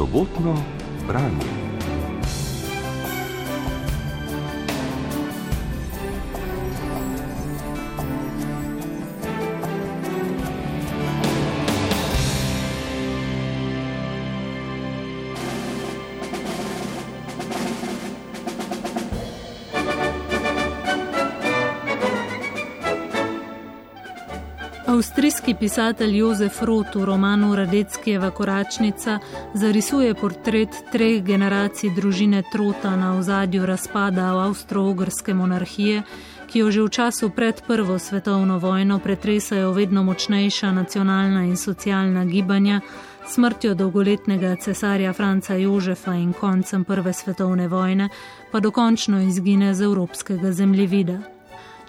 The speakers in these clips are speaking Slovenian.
sobotno branje. Avstrijski pisatelj Jozef Roth v romanu Radeckijeva koračnica zarisuje portret treh generacij družine Trota na ozadju razpada avstro-ogrske monarhije, ki jo že v času pred Prvo svetovno vojno pretresajo vedno močnejša nacionalna in socialna gibanja, smrtjo dolgoletnega cesarja Franca Jožefa in koncem Prve svetovne vojne pa dokončno izgine z evropskega zemljevida.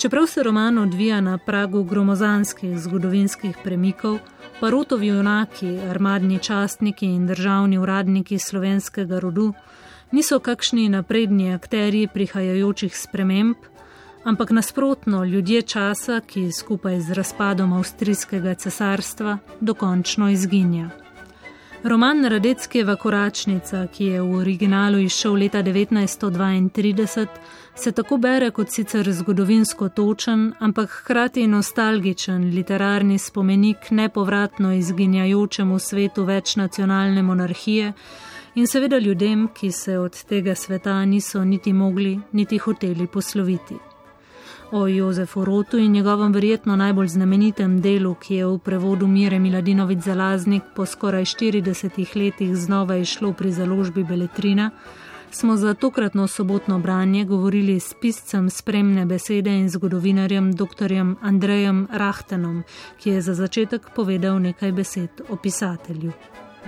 Čeprav se roman odvija na pragu gromozanskih zgodovinskih premikov, pa rotovi junaki, armadni častniki in državni uradniki slovenskega rodu niso kakšni napredni akteri prihajajočih sprememb, ampak nasprotno ljudje časa, ki skupaj z razpadom avstrijskega cesarstva dokončno izginja. Roman Radeckijeva koračnica, ki je v originalu izšel leta 1932, se tako bere kot sicer zgodovinsko točen, ampak hkrati nostalgičen literarni spomenik nepovratno izginjajočemu svetu večnacionalne monarhije in seveda ljudem, ki se od tega sveta niso niti mogli, niti hoteli posloviti. O Jozefu Rotu in njegovem verjetno najbolj znamenitem delu, ki je v prevodu Mire Miladinovic Zalaznik po skoraj 40 letih znova išlo pri založbi Beletrina, smo za tokratno sobotno branje govorili s piscem spremne besede in zgodovinarjem dr. Andrejem Rahtenom, ki je za začetek povedal nekaj besed o pisatelju.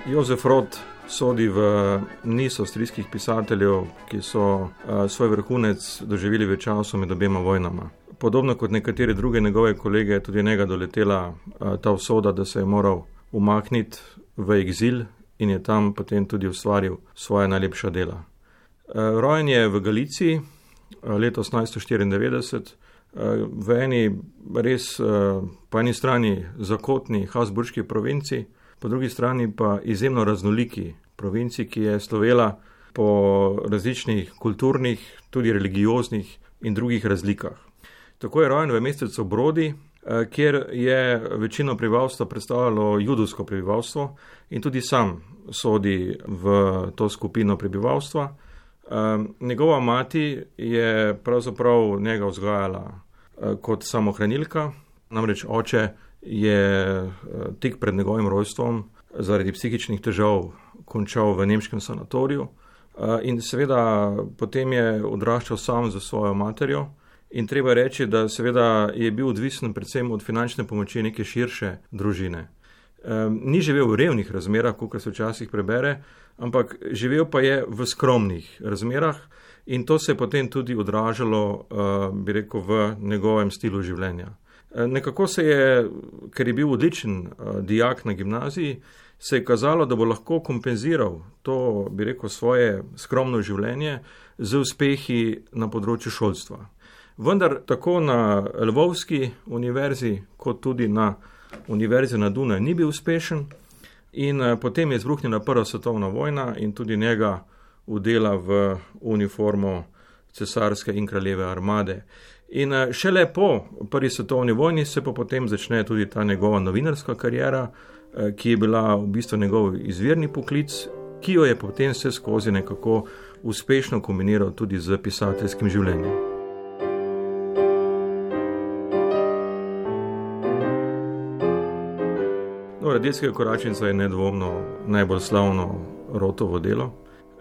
Jozef Rod sodi v niz avstrijskih pisateljev, ki so svoj vrhunec doživeli v času med obema vojnama. Podobno kot nekatere druge njegove kolege, tudi njega doletela ta usoda, da se je moral umakniti v exil in je tam potem tudi ustvaril svoje najlepša dela. Eh, rojen je v Galiciji eh, leta 1894, eh, v eni res po eni strani zakotni Habsburški provinci, po drugi strani pa izjemno raznoliki provinci, ki je slovela po različnih kulturnih, tudi religioznih in drugih razlikah. Tako je rojen v mesecu Brodi, kjer je večino prebivalstva predstavljalo judovsko prebivalstvo in tudi sam sodi v to skupino prebivalstva. Um, njegova mati je pravzaprav njega vzgajala uh, kot samohranilka, namreč oče je uh, tik pred njegovim rojstvom zaradi psihičnih težav končal v nemškem sanatoriju uh, in seveda potem je odraščal sam za svojo materjo. In treba reči, da seveda je bil odvisen predvsem od finančne pomoči neke širše družine. Um, ni živel v revnih razmerah, kot se včasih prebere, ampak živel pa je v skromnih razmerah in to se je potem tudi odražalo, uh, bi rekel, v njegovem stilu življenja. Nekako se je, ker je bil odličen uh, dijak na gimnaziji, se je kazalo, da bo lahko kompenziral to, bi rekel, svoje skromno življenje z uspehi na področju šolstva. Vendar tako na Lvovski univerzi, kot tudi na univerzi na Dunaju ni bil uspešen. In uh, potem je izbruhnila prva svetovna vojna in tudi njega udela v uniformo cesarske in kraljeve armade. In uh, šele po prvi svetovni vojni se pa potem začne tudi ta njegova novinarska karijera, uh, ki je bila v bistvu njegov izvirni poklic, ki jo je potem vse skozi nekako uspešno kombiniral tudi z pisateljskim življenjem. Radijska koračnica je nedvomno najbolj slavno rotovo delo.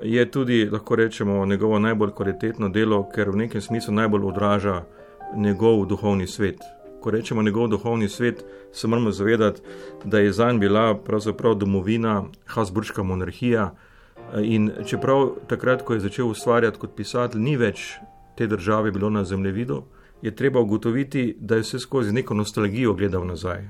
Je tudi, lahko rečemo, njegovo najbolj kvalitetno delo, ker v nekem smislu najbolj odraža njegov duhovni svet. Ko rečemo njegov duhovni svet, se moramo zavedati, da je zanj bila pravzaprav domovina Habsburška monarhija. In čeprav takrat, ko je začel ustvarjati kot pisatelj, ni več te države bilo na zemljevidu, je treba ugotoviti, da je vse skozi neko nostalgijo gledal nazaj.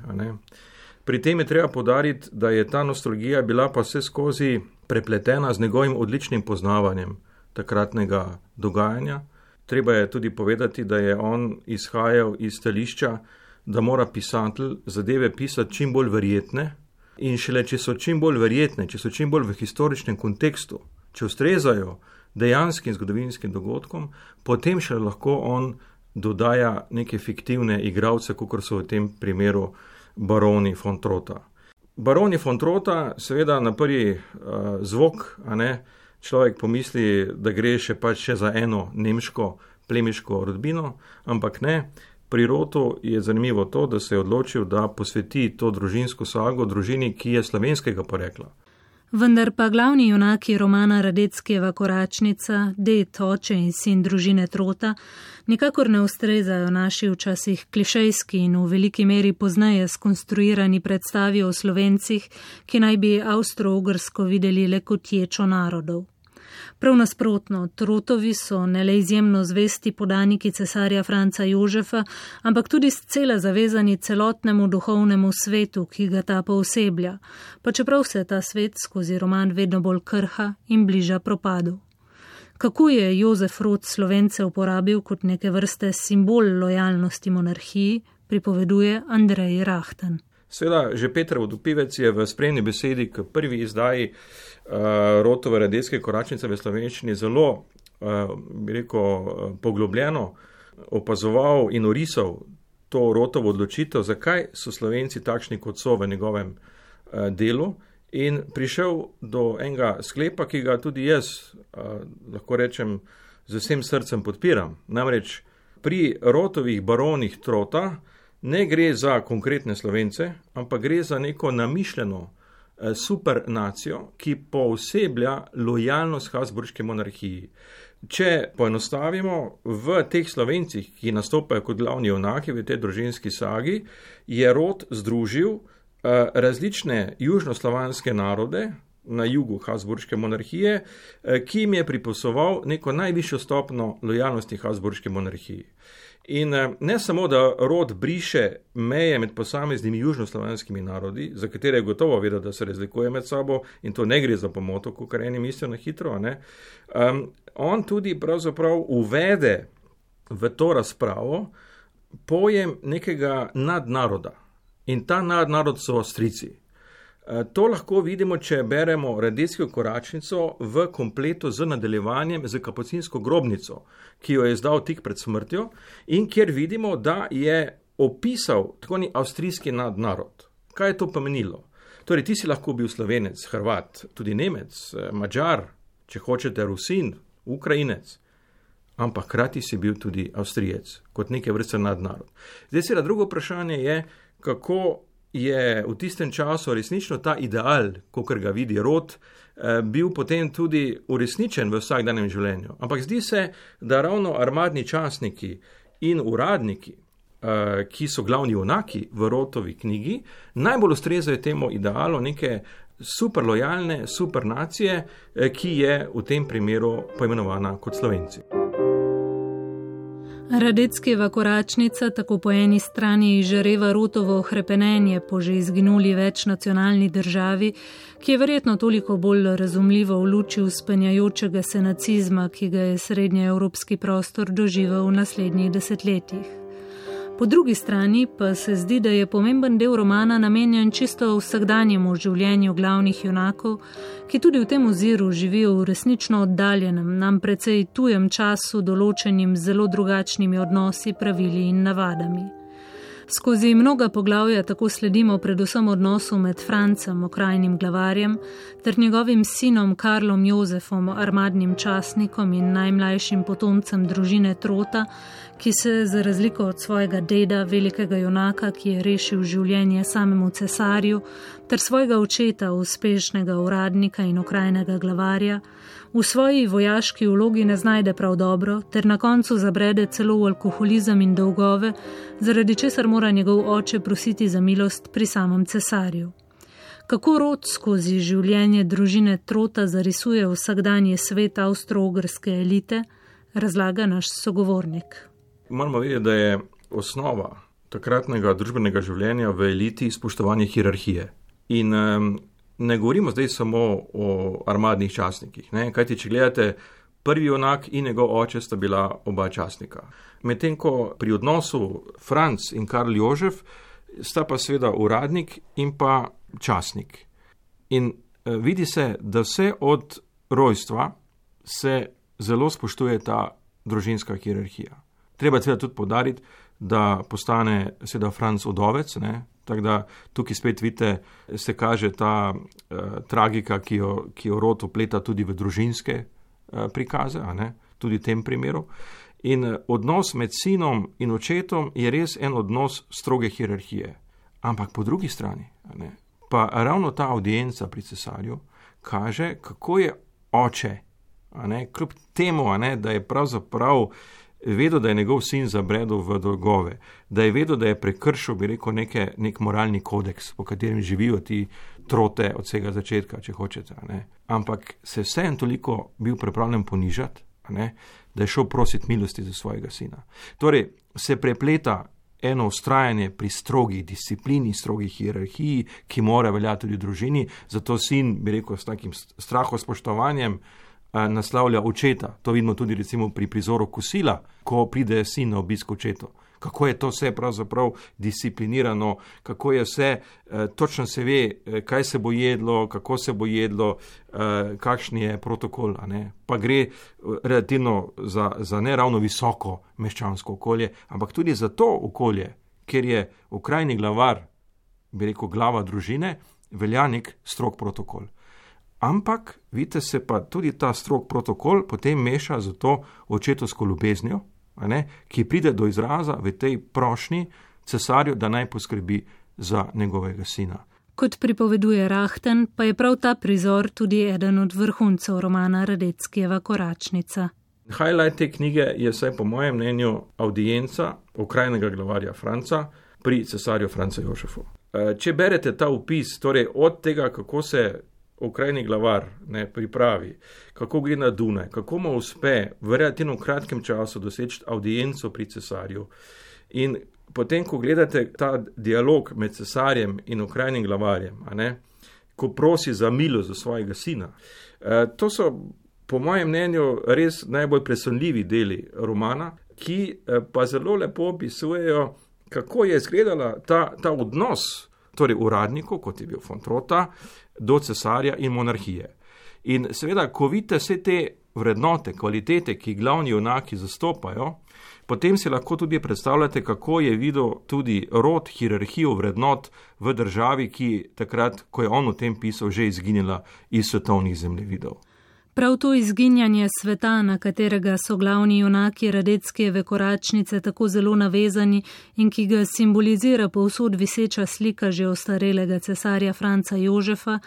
Pri tem je treba podariti, da je ta nostalgija bila pa vse skozi prepletena z njegovim odličnim poznavanjem takratnega dogajanja. Treba je tudi povedati, da je on izhajal iz stališča, da mora pisatelj zadeve pisati čim bolj verjetne in šele če so čim bolj verjetne, če so čim bolj v historičnem kontekstu, če ustrezajo dejanskim zgodovinskim dogodkom, potem še lahko on dodaja neke fiktivne igralce, kot so v tem primeru baroni von Trota. Baroni von Trota, seveda na prvi uh, zvok, a ne človek pomisli, da gre še pač še za eno nemško plemiško rodbino, ampak ne. Pri Rotu je zanimivo to, da se je odločil, da posveti to družinsko sago družini, ki je slovenskega porekla. Vendar pa glavni junaki romana Radeckijeva koračnica, det, oče in sin družine Trota, nikakor ne ustrezajo naši včasih klišejski in v veliki meri pozneje skonstruirani predstavi o slovencih, ki naj bi Avstro-Ugrsko videli le kot ječo narodov. Prav nasprotno, Trotovi so ne le izjemno zvesti podaniki cesarja Franca Jožefa, ampak tudi scela zavezani celotnemu duhovnemu svetu, ki ga ta pooseblja, pa čeprav se ta svet skozi roman vedno bolj krha in bliža propadu. Kako je Jozef Rod slovence uporabil kot neke vrste simbol lojalnosti monarhiji, pripoveduje Andrej Rahten. Seveda, že Petr Vodopivec je v spremni besedi k prvi izdaji Rotove radeske koračnice v slovenščini zelo, uh, rekel, uh, poglobljeno opazoval in orisal to Rotovo odločitev, zakaj so slovenci takšni, kot so v njegovem uh, delu. In prišel do enega sklepa, ki ga tudi jaz, uh, lahko rečem, z vsem srcem podpiram. Namreč pri rotovih baronih trota, ne gre za konkretne slovence, ampak gre za neko namišljeno eh, super nacijo, ki pooseblja lojalnost Habsburške monarhiji. Če poenostavimo, v teh slovencih, ki nastopajo kot glavni junaki v tej družinski sagi, je rod združil eh, različne južnoslovanske narode na jugu Habsburške monarhije, eh, ki jim je pripisoval neko najvišjo stopno lojalnosti Habsburške monarhiji. In eh, ne samo, da rod briše meje med posameznimi južnoslovanskimi narodi, za katere je gotovo vedel, da se razlikuje med sabo in to ne gre za pomoto, kot eni mislijo na hitro. Um, on tudi pravzaprav uvede v to razpravo pojem nekega nadnaroda. In ta nadnarod so Avstrici. Eh, to lahko vidimo, če beremo Radijsko koračnico v kompletu z nadaljevanjem z kapucinsko grobnico, ki jo je izdal tik pred smrtjo in kjer vidimo, da je opisal tako ni avstrijski nadnarod. Kaj je to pomenilo? Torej, ti si lahko bil slovenec, hrvat, tudi nemec, eh, mačar, če hočete, rusin, ukrajinec, ampak hkrati si bil tudi avstrijec, kot neke vrste nadnarod. Zdaj, seveda, drugo vprašanje je, kako je v tistem času resnično ta ideal, kot ga vidi rod, eh, bil potem tudi uresničen v vsakdanjem življenju. Ampak zdi se, da ravno armadni časniki in uradniki, eh, ki so glavni junaki v rotovi knjigi, najbolj ustrezajo temu idealu neke super lojalne, super nacije, eh, ki je v tem primeru poimenovana kot Slovenci. Radeckeva koračnica tako po eni strani izžareva rotovo hrepenenje po že izginuli večnacionalni državi, ki je verjetno toliko bolj razumljivo v luči uspenjajočega se nacizma, ki ga je srednjeevropski prostor doživel v naslednjih desetletjih. Po drugi strani pa se zdi, da je pomemben del romana namenjen čisto vsakdanjemu življenju glavnih junakov, ki tudi v tem oziru živijo v resnično oddaljenem, nam precej tujem času, določenim zelo drugačnimi odnosi, pravili in navadami. Skozi mnoga poglavja tako sledimo predvsem odnosu med Francem, okrajnim glavarjem, ter njegovim sinom Karlom Jozefom, armadnim časnikom in najmlajšim potomcem družine Trota, ki se za razliko od svojega deda, velikega junaka, ki je rešil življenje samemu cesarju, ter svojega očeta, uspešnega uradnika in okrajnega glavarja, v svoji vojaški vlogi ne znajde prav dobro, ter na koncu zabrede celo v alkoholizem in dolgove, zaradi česar mora njegov oče prositi za milost pri samem cesarju. Kako rod skozi življenje družine Trota zarisuje vsakdanje svet avstro-ogrske elite, razlaga naš sogovornik. Moramo vedeti, da je osnova takratnega družbenega življenja v eliti spoštovanje hierarhije. In um, ne govorimo zdaj samo o armadnih časnikih. Ne? Kajti, če gledate, prvi junak in njegov oče sta bila oba časnika. Medtem ko pri odnosu Franc in Karl Jožef sta pa seveda uradnik in pa časnik. In uh, vidi se, da vse od rojstva se zelo spoštuje ta družinska hierarhija. Treba seveda tudi podariti, da postane seveda Franc odovec, ne? tako da tukaj spet vidite, se kaže ta uh, tragika, ki jo, ki jo rod upleta tudi v družinske uh, prikaze, tudi v tem primeru. In odnos med sinom in očetom je res en odnos stroge hierarhije. Ampak po drugi strani, ne, pa ravno ta audienca pri cesarju kaže, kako je oče, ne, kljub temu, ne, da je pravzaprav vedel, da je njegov sin zabredel v dolgove, da je vedel, da je prekršil, bi rekel, neke, nek moralni kodeks, po katerem živijo ti trote od vsega začetka, če hočete. Ne. Ampak se vsem toliko bil pripravljen ponižati, ne, da je šel prositi milosti za svojega sina. Torej, se prepleta eno ustrajanje pri strogi disciplini, strogi hierarhiji, ki mora veljati tudi v družini, zato sin, bi rekel, s takim strahospoštovanjem naslavlja očeta. To vidimo tudi recimo pri prizoru kosila, ko pride sin na obisk očetu. Kako je to vse pravzaprav disciplinirano, kako je vse, eh, točno se ve, eh, kaj se bo jedlo, kako se bo jedlo, eh, kakšen je protokol. Pa gre eh, relativno za, za ne ravno visoko meščansko okolje, ampak tudi za to okolje, ker je v krajni glavar, bi rekel, glava družine, velja nek strok protokol. Ampak, vidite, se pa tudi ta strok protokol potem meša z to očetovsko ljubeznijo, ki pride do izraza v tej prošnji cesarju, da naj poskrbi za njegovega sina. Kot pripoveduje Rahten, pa je prav ta prizor tudi eden od vrhuncev romana Radeckijeva Koračnica. Highlight te knjige je, vsaj po mojem mnenju, audienca okrajnega glavarja Franca pri cesarju Franca Jožefu. E, če berete ta upis, torej od tega, kako se okrajni glavar ne, pripravi, kako gre na Dunaj, kako mu uspe v relativno kratkem času doseči audienco pri cesarju. In potem, ko gledate ta dialog med cesarjem in okrajnim glavarjem, ne, ko prosi za milost za svojega sina, eh, to so, po mojem mnenju, res najbolj presunljivi deli romana, ki eh, pa zelo lepo opisujejo, kako je izgledala ta, ta odnos. Torej, uradnikov, kot je bil Fontrota, do cesarja in monarhije. In seveda, ko vidite vse te vrednote, kvalitete, ki glavni junaki zastopajo, potem si lahko tudi predstavljate, kako je videl tudi rod, hierarhijo vrednot v državi, ki takrat, ko je on o tem pisal, že izginila iz svetovnih zemljevidov. Prav to izginjanje sveta, na katerega so glavni junaki Radeckijeve koračnice tako zelo navezani in ki ga simbolizira povsod viseča slika že ostarelega cesarja Franca Jožefa,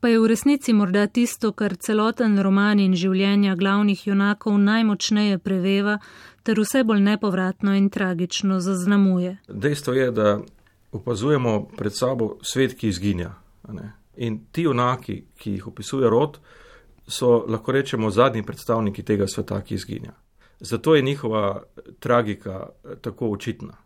pa je v resnici morda tisto, kar celoten roman in življenja glavnih junakov najmočneje preveva ter vse bolj nepovratno in tragično zaznamuje. Dejstvo je, da opazujemo pred sabo svet, ki izginja. In ti junaki, ki jih opisuje rod, so lahko rečemo zadnji predstavniki tega sveta, ki izginja. Zato je njihova tragika eh, tako očitna.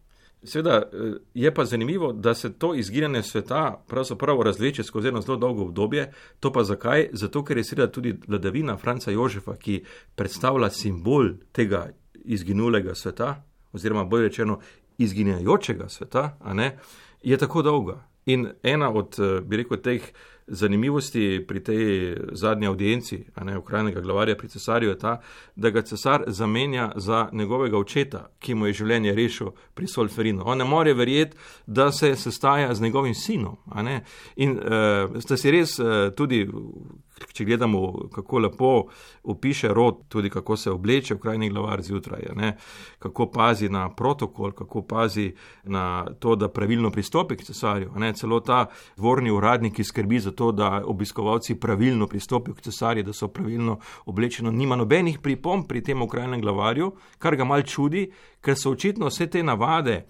Sveda eh, je pa zanimivo, da se to izginjanje sveta pravzaprav razleče skozi eno zelo dolgo obdobje. To pa zakaj? Zato, ker je seveda tudi vladavina Franca Jožefa, ki predstavlja simbol tega izginulega sveta, oziroma bolj rečeno izginjajočega sveta, je tako dolga. In ena od, eh, bi rekel, teh zanimivosti pri tej zadnji audienci, a ne ukrajinega glavarja pri cesarju, je ta, da ga cesar zamenja za njegovega očeta, ki mu je življenje rešil pri Solferinu. On ne more verjeti, da se sestaja z njegovim sinom. In uh, sta si res uh, tudi če gledamo, kako lepo opiše rod, tudi kako se obleče v krajni glavar zjutraj, ne? kako pazi na protokol, kako pazi na to, da pravilno pristopi k cesarju. Ne? Celo ta dvorni uradnik, skrbi za to, da obiskovalci pravilno pristopijo k cesarju, da so pravilno oblečeni, nima nobenih pripomb pri tem krajnem glavarju, kar ga mal čudi, ker so očitno vse te navade.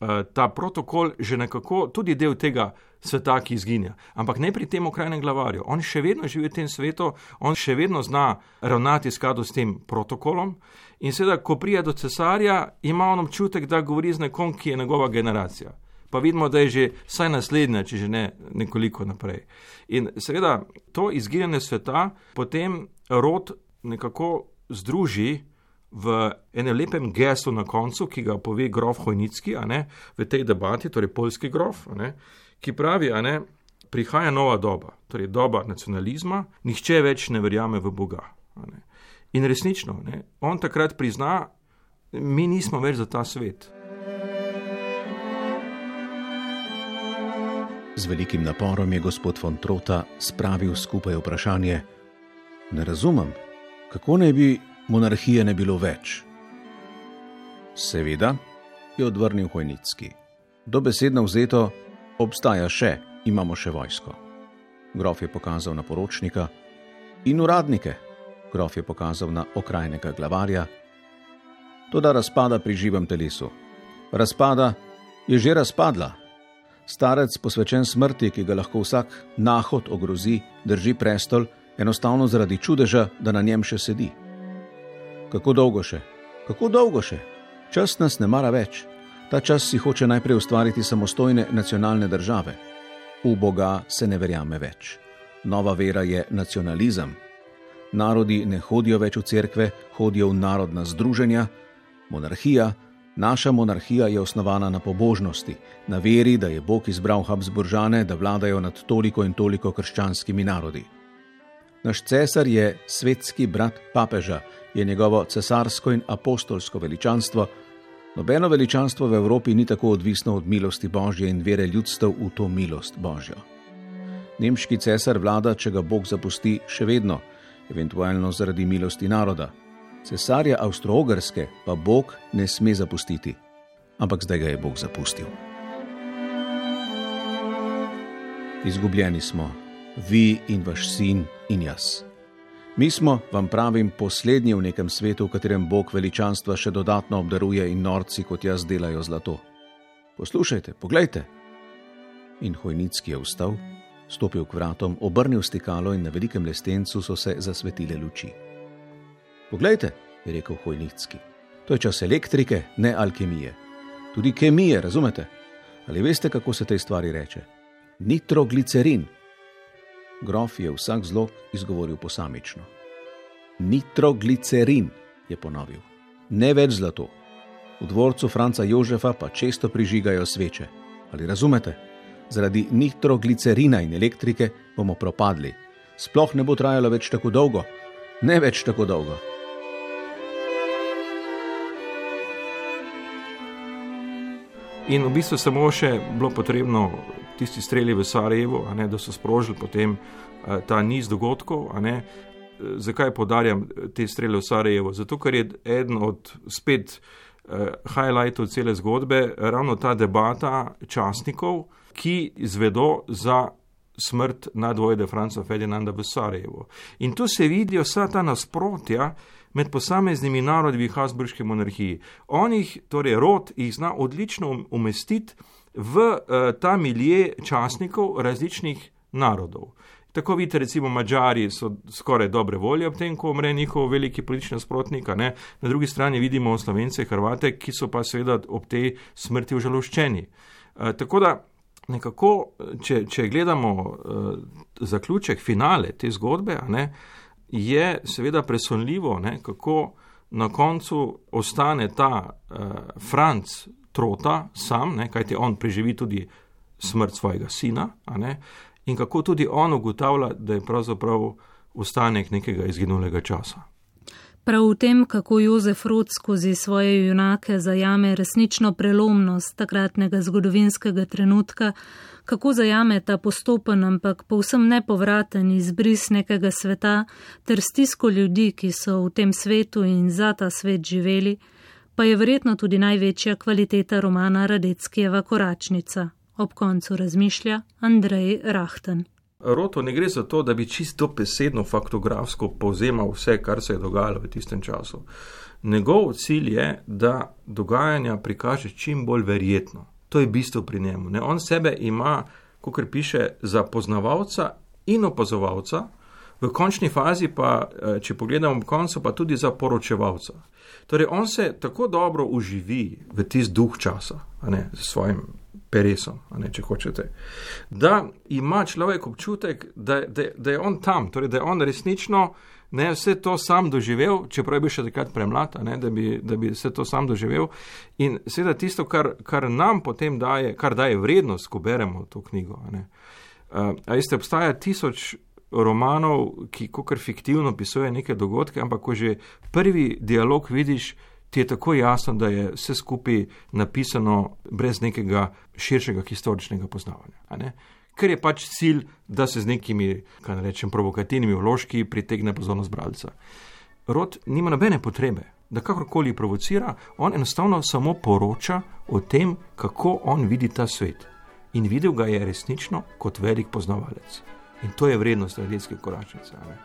Eh, ta protokol že nekako tudi del tega sveta, ki izginja. Ampak ne pri tem okrajnem glavarju. On še vedno živi v tem svetu, on še vedno zna ravnati skladu s tem protokolom. In seveda, ko prija do cesarja, ima on občutek, da govori z nekom, ki je njegova generacija. Pa vidimo, da je že vsaj naslednja, če že ne nekoliko naprej. In seveda, to izginjanje sveta potem rod nekako združi v enem lepem gestu na koncu, ki ga pove grof Hojnicki, v tej debati, torej polski grof, ki pravi, ne, prihaja nova doba, torej doba nacionalizma, nihče več ne verjame v Boga. Ne. In resnično, ne, on takrat prizna, mi nismo več za ta svet. Z velikim naporom je gospod von Trota spravil skupaj vprašanje: Ne razumem, kako naj bi monarhije ne bilo več? Seveda, je odvrnil Hojnicki. Dobesedno vzeto, obstaja še, imamo še vojsko. Grof je pokazal na poročnika in uradnike, grof je pokazal na okrajnega glavarja. To da razpada pri živem telesu. Razpada je že razpadla. Starec, posvečen smrti, ki ga lahko vsak nahod ogrozi, drži prestol, enostavno zaradi čudeža, da na njem še sedi. Kako dolgo še? Kako dolgo še? Čas nas ne mara več. Ta čas si hoče najprej ustvariti samostojne nacionalne države. V Boga se ne verjame več. Nova vera je nacionalizem. Narodi ne hodijo več v cerkve, hodijo v narodna združenja. Monarhija, Naša monarhija je osnovana na pobožnosti, na veri, da je Bog izbral Habsburžane, da vladajo nad toliko in toliko krščanskimi narodi. Naš cesar je svetski brat papeža, je njegovo cesarsko in apostolsko veličanstvo. Nobeno veličanstvo v Evropi ni tako odvisno od milosti Božje in vere ljudstev v to milost Božjo. Nemški cesar vlada, če ga Bog zapusti, še vedno, eventualno zaradi milosti naroda. Cesarja Avstro-Ogrske pa Bog ne sme zapustiti, ampak zdaj ga je Bog zapustil. Izgubljeni smo, vi in vaš sin in jaz. Mi smo, vam pravim, poslednji v nekem svetu, v katerem Bog veličanstva še dodatno obdaruje in norci kot jaz delajo zlato. Poslušajte, poglejte. In Hojnicki je vstal, stopil k vratom, obrnil stikalo in na velikem lestencu so se zasvetile luči. Poglejte, je rekel Hojnicki, to je čas elektrike, ne alkemije. Tudi kemije, razumete? Ali veste, kako se tej stvari reče? Nitroglicerin. Grof je vsak zlog izgovoril posamično. Nitroglicerin, je ponovil. Ne več zlato. V dvorcu Franca Jožefa pa često prižigajo sveče. Ali razumete? Zaradi nitroglicerina in elektrike bomo propadli. Sploh ne bo trajalo več tako dolgo, ne več tako dolgo. In v bistvu samo še bilo potrebno tisti streli v Sarajevo, ne, da so sprožili potem uh, ta niz dogodkov. Zakaj podarjam te strele v Sarajevo? Zato, ker je eden od spet uh, highlightov cele zgodbe ravno ta debata časnikov, ki izvedo za smrt nadvojde Franca Ferdinanda v Sarajevo. In tu se vidijo vsa ta nasprotja med posameznimi narodi v Habsburški monarhiji. On jih, torej rod, jih zna odlično um-, umestiti v uh, ta milje časnikov različnih narodov. Tako vidite, recimo, Mačari so skoraj dobre volje ob tem, ko umre njihov veliki politični nasprotnik, na drugi strani vidimo Slovence, Hrvate, ki so pa seveda ob tej smrti užaloščeni. Uh, tako da nekako, če, če gledamo uh, zaključek, finale te zgodbe, ne, je seveda presunljivo, ne, kako na koncu ostane ta uh, Franc Trota sam, ne, kajti on preživi tudi smrt svojega sina, ne, in kako tudi on ugotavlja, da je pravzaprav ostanek nekega izginulega časa. Prav v tem, kako Jozef Rod skozi svoje junake zajame resnično prelomnost takratnega zgodovinskega trenutka, kako zajame ta postopen, ampak povsem nepovraten izbris nekega sveta ter stisko ljudi, ki so v tem svetu in za ta svet živeli, pa je verjetno tudi največja kvaliteta romana Radeckijeva koračnica. Ob koncu razmišlja Andrej Rahten. Roto ne gre za to, da bi čisto besedno, faktografsko povzemal vse, kar se je dogajalo v tistem času. Njegov cilj je, da dogajanja prikaže čim bolj verjetno. To je bistvo pri njemu. Ne? On sebe ima, kot piše, za poznavalca in opazovalca, v končni fazi pa, eh, če pogledamo koncu, pa tudi za poročevalca. Torej, on se tako dobro uživi v tisti duh časa, ne, s svojim peresom, ne, če hočete, da ima človek občutek, da, da, da je on tam, torej, da je on resnično ne, vse to sam doživel, čeprav je bil še takrat premlad, ne, da, bi, da bi vse to sam doživel. In seveda tisto, kar, kar nam potem daje, kar daje vrednost, ko beremo to knjigo, ne, Uh, a veste, obstaja tisoč romanov, ki kot fiktivno opisujejo neke dogodke, ampak ko že prvi dialog vidiš, ti je tako jasno, da je vse skupaj napisano brez nekega širšega historičnega poznavanja. Ker je pač cilj, da se z nekimi, kaj rečem, provokativnimi vložki pritegne pozornost bralca. Rod nima nobene potrebe, da kakorkoli provocira, on enostavno samo poroča o tem, kako on vidi ta svet. In videl ga je resnično kot velik poznavalec. In to je vrednost radijske koračnice. Ne?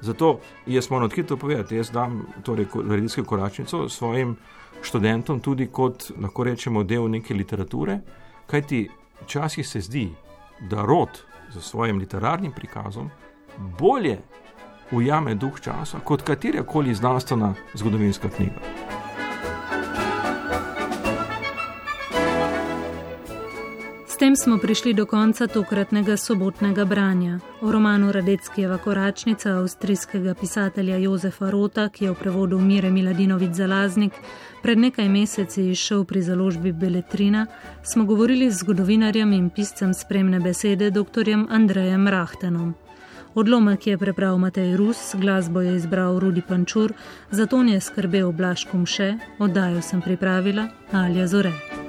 Zato jaz moram odkrito povedati, jaz dam torej radijsko koračnico svojim študentom tudi kot, lahko rečemo, del neke literature, kajti včasih se zdi, da rod z svojim literarnim prikazom bolje ujame duh časa kot katerakoli znanstvena zgodovinska knjiga. Tem smo prišli do konca tokratnega sobotnega branja. O romanu Radeckijeva koračnica avstrijskega pisatelja Jozefa Rota, ki je v prevodu Mire Miladinovic Zalaznik pred nekaj meseci izšel pri založbi Beletrina, smo govorili z zgodovinarjem in piscem spremne besede dr. Andrejem Rahtenom. Odlomek je prebral Matej Rus, glasbo je izbral Rudi Pančur, za to je skrbel Blaškom še, oddajo sem pripravila Alja Zore.